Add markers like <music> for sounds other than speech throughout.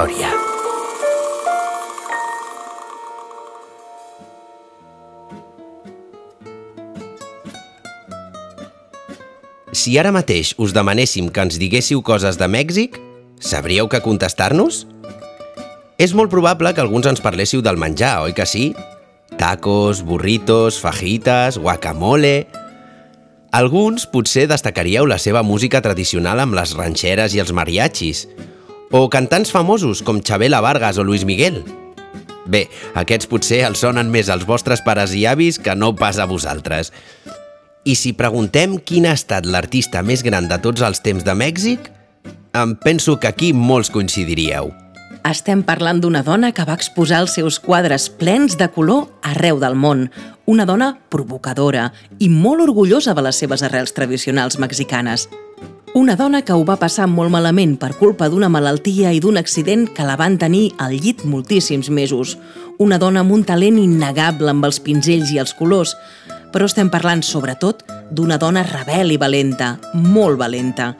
història. Si ara mateix us demanéssim que ens diguéssiu coses de Mèxic, sabríeu que contestar-nos? És molt probable que alguns ens parléssiu del menjar, oi que sí? Tacos, burritos, fajitas, guacamole... Alguns potser destacaríeu la seva música tradicional amb les ranxeres i els mariachis, o cantants famosos com Chabela Vargas o Luis Miguel. Bé, aquests potser els sonen més als vostres pares i avis que no pas a vosaltres. I si preguntem quin ha estat l'artista més gran de tots els temps de Mèxic, em penso que aquí molts coincidiríeu. Estem parlant d'una dona que va exposar els seus quadres plens de color arreu del món. Una dona provocadora i molt orgullosa de les seves arrels tradicionals mexicanes. Una dona que ho va passar molt malament per culpa d'una malaltia i d'un accident que la van tenir al llit moltíssims mesos. Una dona amb un talent innegable amb els pinzells i els colors, però estem parlant sobretot d'una dona rebel i valenta, molt valenta.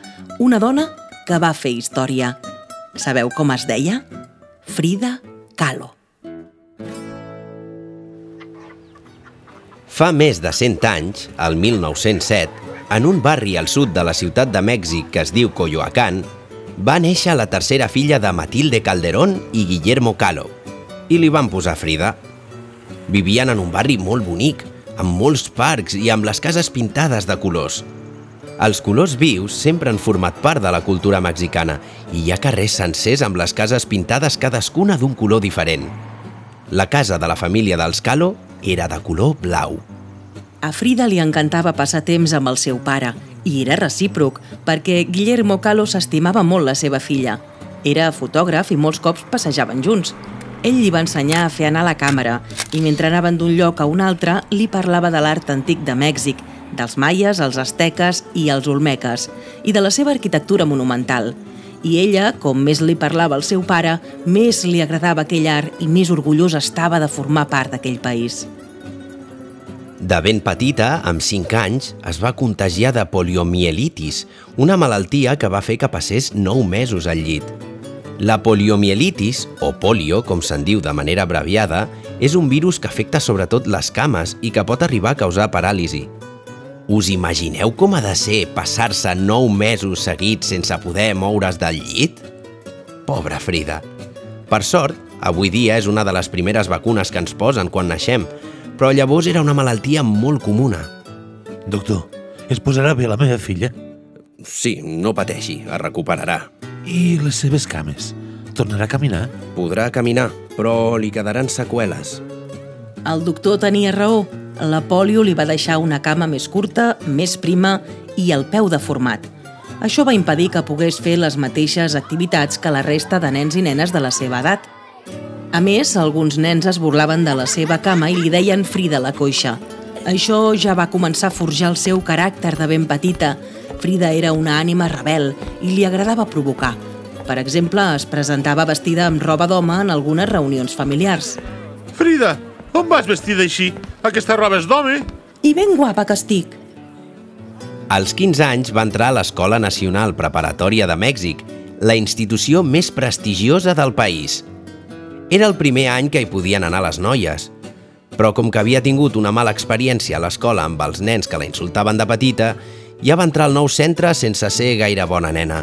Una dona que va fer història. Sabeu com es deia? Frida Kahlo. Fa més de 100 anys, al 1907, en un barri al sud de la ciutat de Mèxic que es diu Coyoacán, va néixer la tercera filla de Matilde Calderón i Guillermo Kahlo, i li van posar Frida. Vivien en un barri molt bonic, amb molts parcs i amb les cases pintades de colors. Els colors vius sempre han format part de la cultura mexicana i hi ha carrers sencers amb les cases pintades cadascuna d'un color diferent. La casa de la família dels Calo era de color blau. A Frida li encantava passar temps amb el seu pare, i era recíproc, perquè Guillermo Calo s'estimava molt la seva filla. Era fotògraf i molts cops passejaven junts. Ell li va ensenyar a fer anar la càmera i mentre anaven d'un lloc a un altre li parlava de l'art antic de Mèxic, dels maies, els asteques i els olmeques, i de la seva arquitectura monumental. I ella, com més li parlava el seu pare, més li agradava aquell art i més orgullosa estava de formar part d'aquell país. De ben petita, amb 5 anys, es va contagiar de poliomielitis, una malaltia que va fer que passés 9 mesos al llit. La poliomielitis, o polio, com se'n diu de manera abreviada, és un virus que afecta sobretot les cames i que pot arribar a causar paràlisi. Us imagineu com ha de ser passar-se 9 mesos seguits sense poder moure's del llit? Pobra Frida. Per sort, avui dia és una de les primeres vacunes que ens posen quan naixem, però llavors era una malaltia molt comuna. Doctor, es posarà bé la meva filla? Sí, no pateixi, es recuperarà. I les seves cames? Tornarà a caminar? Podrà caminar, però li quedaran seqüeles. El doctor tenia raó. La pòlio li va deixar una cama més curta, més prima i el peu deformat. Això va impedir que pogués fer les mateixes activitats que la resta de nens i nenes de la seva edat. A més, alguns nens es burlaven de la seva cama i li deien Frida la coixa. Això ja va començar a forjar el seu caràcter de ben petita Frida era una ànima rebel i li agradava provocar. Per exemple, es presentava vestida amb roba d'home en algunes reunions familiars. Frida, on vas vestida així? Aquesta roba és d'home? I ben guapa que estic. Als 15 anys va entrar a l'Escola Nacional Preparatòria de Mèxic, la institució més prestigiosa del país. Era el primer any que hi podien anar les noies, però com que havia tingut una mala experiència a l'escola amb els nens que la insultaven de petita, ja va entrar al nou centre sense ser gaire bona nena.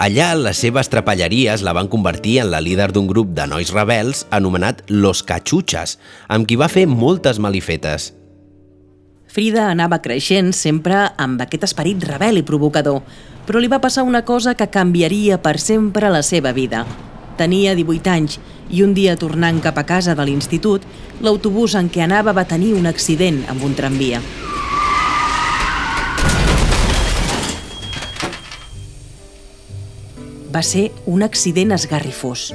Allà, les seves trapelleries la van convertir en la líder d'un grup de nois rebels anomenat Los Cachuchas, amb qui va fer moltes malifetes. Frida anava creixent sempre amb aquest esperit rebel i provocador, però li va passar una cosa que canviaria per sempre la seva vida. Tenia 18 anys i un dia tornant cap a casa de l'institut, l'autobús en què anava va tenir un accident amb un tramvia. Va ser un accident esgarrifós.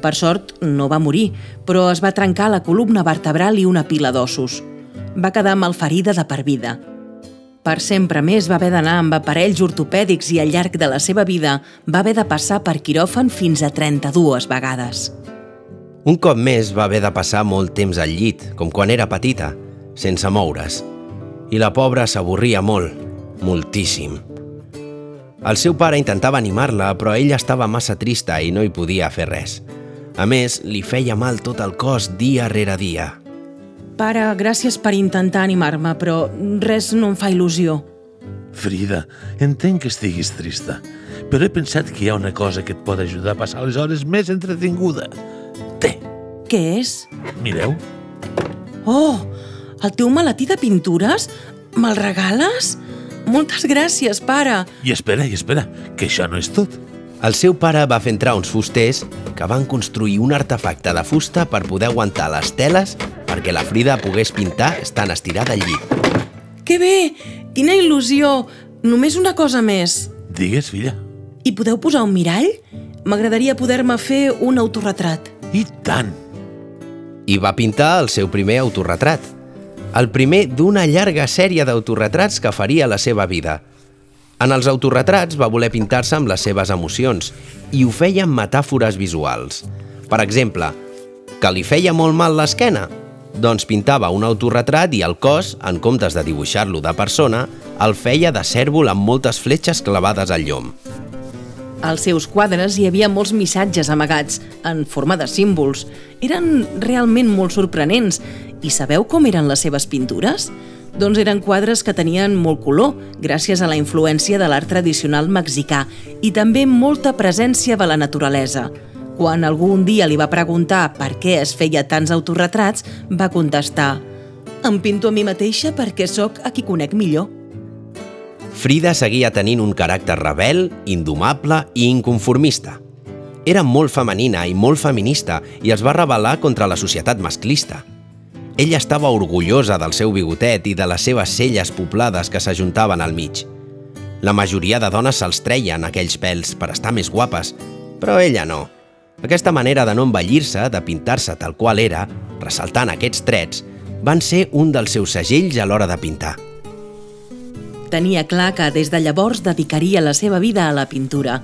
Per sort, no va morir, però es va trencar la columna vertebral i una pila d'ossos. Va quedar malferida de per vida. Per sempre més va haver d'anar amb aparells ortopèdics i al llarg de la seva vida va haver de passar per quiròfan fins a 32 vegades. Un cop més va haver de passar molt temps al llit, com quan era petita, sense moure's. I la pobra s'avorria molt, moltíssim. El seu pare intentava animar-la, però ella estava massa trista i no hi podia fer res. A més, li feia mal tot el cos dia rere dia. Pare, gràcies per intentar animar-me, però res no em fa il·lusió. Frida, entenc que estiguis trista, però he pensat que hi ha una cosa que et pot ajudar a passar les hores més entretinguda. Té, Què és? mireu. Oh, el teu maletí de pintures? Me'l regales? Moltes gràcies, pare. I espera, i espera, que això no és tot. El seu pare va fer entrar uns fusters que van construir un artefacte de fusta per poder aguantar les teles perquè la Frida pogués pintar estant estirada al llit. Que bé! Quina il·lusió! Només una cosa més. Digues, filla. Hi podeu posar un mirall? M'agradaria poder-me fer un autorretrat. I tant. I va pintar el seu primer autorretrat. El primer d'una llarga sèrie d'autorretrats que faria a la seva vida. En els autorretrats va voler pintar-se amb les seves emocions i ho feia amb metàfores visuals. Per exemple, que li feia molt mal l'esquena? Doncs pintava un autorretrat i el cos, en comptes de dibuixar-lo de persona, el feia de cèrvol amb moltes fletxes clavades al llom. Als seus quadres hi havia molts missatges amagats, en forma de símbols. Eren realment molt sorprenents. I sabeu com eren les seves pintures? Doncs eren quadres que tenien molt color, gràcies a la influència de l'art tradicional mexicà, i també molta presència de la naturalesa. Quan algú un dia li va preguntar per què es feia tants autorretrats, va contestar «Em pinto a mi mateixa perquè sóc a qui conec millor». Frida seguia tenint un caràcter rebel, indomable i inconformista. Era molt femenina i molt feminista i es va rebel·lar contra la societat masclista. Ella estava orgullosa del seu bigotet i de les seves celles poblades que s'ajuntaven al mig. La majoria de dones se'ls treien aquells pèls per estar més guapes, però ella no. Aquesta manera de no envellir-se, de pintar-se tal qual era, ressaltant aquests trets, van ser un dels seus segells a l'hora de pintar. Tenia clar que des de llavors dedicaria la seva vida a la pintura.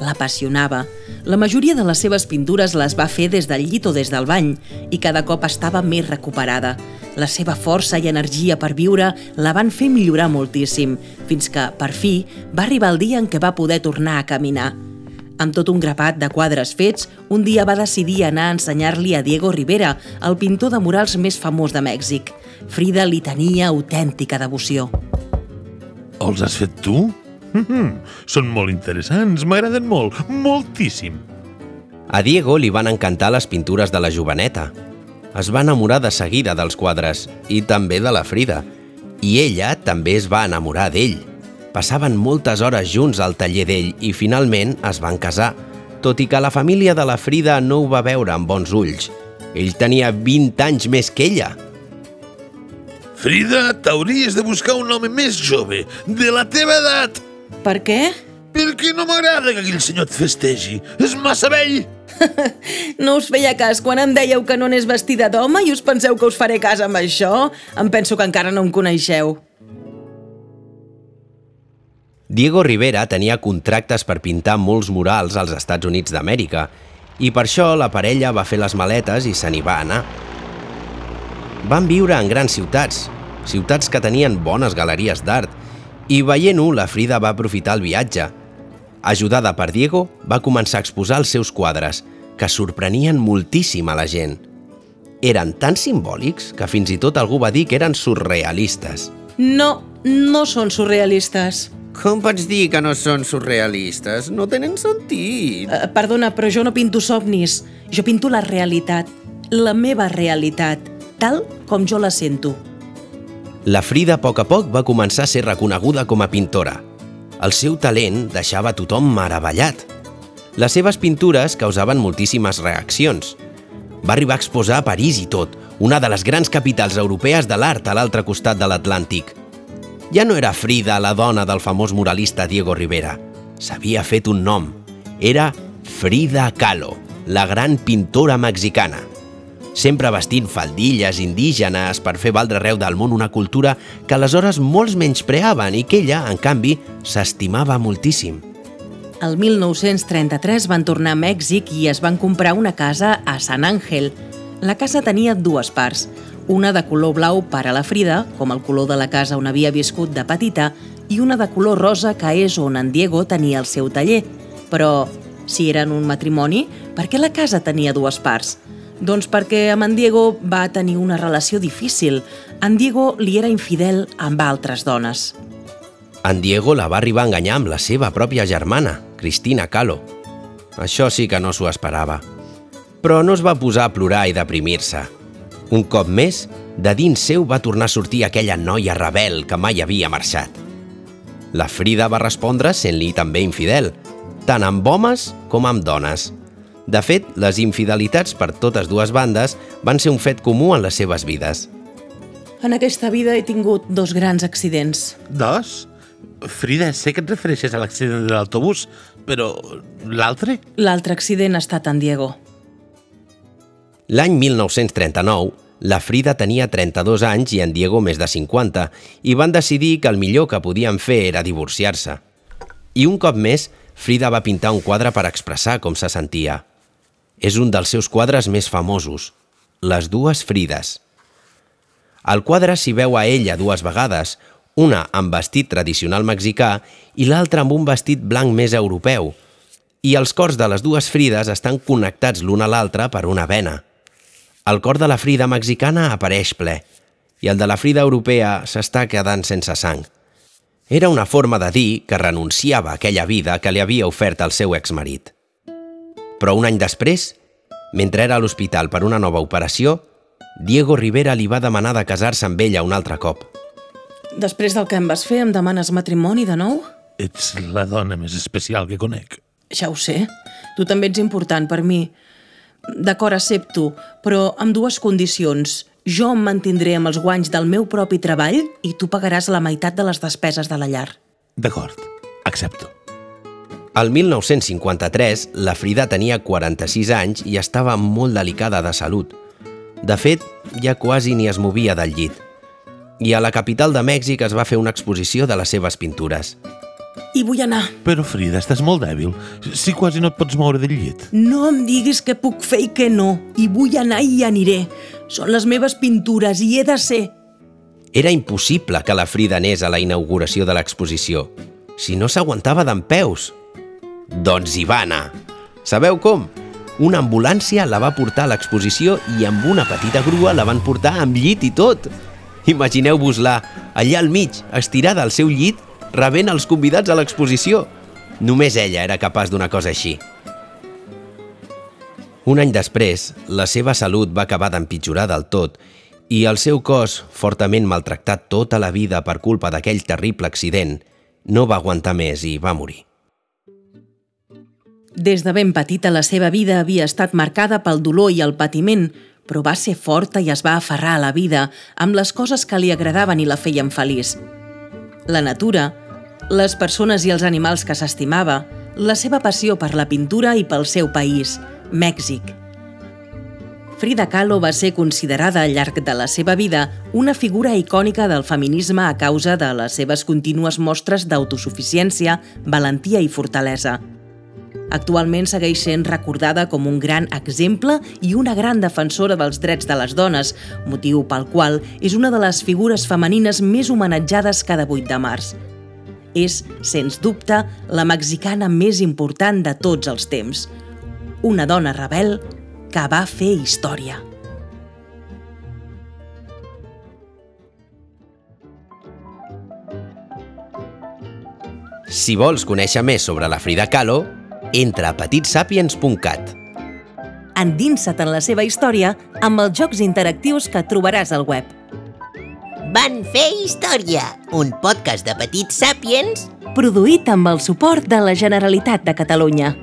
L'apassionava. La majoria de les seves pintures les va fer des del llit o des del bany i cada cop estava més recuperada. La seva força i energia per viure la van fer millorar moltíssim, fins que, per fi, va arribar el dia en què va poder tornar a caminar. Amb tot un grapat de quadres fets, un dia va decidir anar a ensenyar-li a Diego Rivera, el pintor de murals més famós de Mèxic. Frida li tenia autèntica devoció. Els has fet tu? Mm -hmm. Són molt interessants, m'agraden molt, moltíssim. A Diego li van encantar les pintures de la joveneta. Es va enamorar de seguida dels quadres i també de la Frida. I ella també es va enamorar d'ell. Passaven moltes hores junts al taller d'ell i finalment es van casar, tot i que la família de la Frida no ho va veure amb bons ulls. Ell tenia 20 anys més que ella. Frida, t'hauries de buscar un home més jove, de la teva edat, Per què? perquè no m'agrada que aquell senyor et festegi. És massa vell. <laughs> No us feia cas quan em dèieu que no anés vestida d'home i us penseu que us faré cas amb això? Em penso que encara no em coneixeu. Diego Rivera tenia contractes per pintar molts murals als Estats Units d'Amèrica i per això la parella va fer les maletes i se n'hi va anar. Van viure en grans ciutats, ciutats que tenien bones galeries d'art, i veient-ho, la Frida va aprofitar el viatge. Ajudada per Diego, va començar a exposar els seus quadres, que sorprenien moltíssim a la gent. Eren tan simbòlics que fins i tot algú va dir que eren surrealistes. No, no són surrealistes. Com pots dir que no són surrealistes? No tenen sentit. Uh, perdona, però jo no pinto somnis. Jo pinto la realitat. La meva realitat. Tal com jo la sento. La Frida a poc a poc va començar a ser reconeguda com a pintora. El seu talent deixava tothom meravellat. Les seves pintures causaven moltíssimes reaccions. Va arribar a exposar a París i tot, una de les grans capitals europees de l'art a l'altre costat de l'Atlàntic. Ja no era Frida la dona del famós muralista Diego Rivera. S'havia fet un nom. Era Frida Kahlo, la gran pintora mexicana. Sempre vestint faldilles indígenes per fer valdre arreu del món una cultura que aleshores molts menyspreaven i que ella, en canvi, s'estimava moltíssim. El 1933 van tornar a Mèxic i es van comprar una casa a San Ángel. La casa tenia dues parts, una de color blau per a la Frida, com el color de la casa on havia viscut de petita, i una de color rosa que és on en Diego tenia el seu taller. Però, si eren un matrimoni, per què la casa tenia dues parts? Doncs perquè amb en Diego va tenir una relació difícil. En Diego li era infidel amb altres dones. En Diego la va arribar a enganyar amb la seva pròpia germana, Cristina Calo. Això sí que no s'ho esperava. Però no es va posar a plorar i deprimir-se. Un cop més, de dins seu va tornar a sortir aquella noia rebel que mai havia marxat. La Frida va respondre sent-li també infidel, tant amb homes com amb dones. De fet, les infidelitats per totes dues bandes van ser un fet comú en les seves vides. En aquesta vida he tingut dos grans accidents. Dos? Frida, sé que et refereixes a l'accident de l'autobús, però l'altre? L'altre accident ha estat en Diego. L'any 1939, la Frida tenia 32 anys i en Diego més de 50 i van decidir que el millor que podien fer era divorciar-se. I un cop més, Frida va pintar un quadre per expressar com se sentia. És un dels seus quadres més famosos, Les dues Frides. Al quadre s'hi veu a ella dues vegades, una amb vestit tradicional mexicà i l'altra amb un vestit blanc més europeu. I els cors de les dues Frides estan connectats l'una a l'altra per una vena. El cor de la Frida mexicana apareix ple i el de la Frida europea s'està quedant sense sang. Era una forma de dir que renunciava a aquella vida que li havia ofert el seu exmarit. Però un any després, mentre era a l'hospital per una nova operació, Diego Rivera li va demanar de casar-se amb ella un altre cop. Després del que em vas fer, em demanes matrimoni de nou? Ets la dona més especial que conec. Ja ho sé. Tu també ets important per mi. D'acord, accepto, però amb dues condicions. Jo em mantindré amb els guanys del meu propi treball i tu pagaràs la meitat de les despeses de la llar. D'acord, accepto. Al 1953, la Frida tenia 46 anys i estava molt delicada de salut. De fet, ja quasi ni es movia del llit. I a la capital de Mèxic es va fer una exposició de les seves pintures. I vull anar. Però, Frida, estàs molt dèbil. Si quasi no et pots moure del llit. No em diguis què puc fer i què no. I vull anar i hi aniré. Són les meves pintures i he de ser. Era impossible que la Frida anés a la inauguració de l'exposició. Si no s'aguantava d'en peus. Doncs hi va anar. Sabeu com? Una ambulància la va portar a l'exposició i amb una petita grua la van portar amb llit i tot. Imagineu-vos-la, allà al mig, estirada al seu llit, rebent els convidats a l'exposició. Només ella era capaç d'una cosa així. Un any després, la seva salut va acabar d'empitjorar del tot i el seu cos, fortament maltractat tota la vida per culpa d'aquell terrible accident, no va aguantar més i va morir. Des de ben petita la seva vida havia estat marcada pel dolor i el patiment, però va ser forta i es va aferrar a la vida amb les coses que li agradaven i la feien feliç. La natura, les persones i els animals que s'estimava, la seva passió per la pintura i pel seu país, Mèxic. Frida Kahlo va ser considerada al llarg de la seva vida una figura icònica del feminisme a causa de les seves contínues mostres d'autosuficiència, valentia i fortalesa. Actualment segueix sent recordada com un gran exemple i una gran defensora dels drets de les dones, motiu pel qual és una de les figures femenines més homenatjades cada 8 de març. És, sens dubte, la mexicana més important de tots els temps. Una dona rebel que va fer història. Si vols conèixer més sobre la Frida Kahlo, entra a petitsapiens.cat. Endinsa't en la seva història amb els jocs interactius que trobaràs al web. Van fer història, un podcast de petits sàpiens Produït amb el suport de la Generalitat de Catalunya.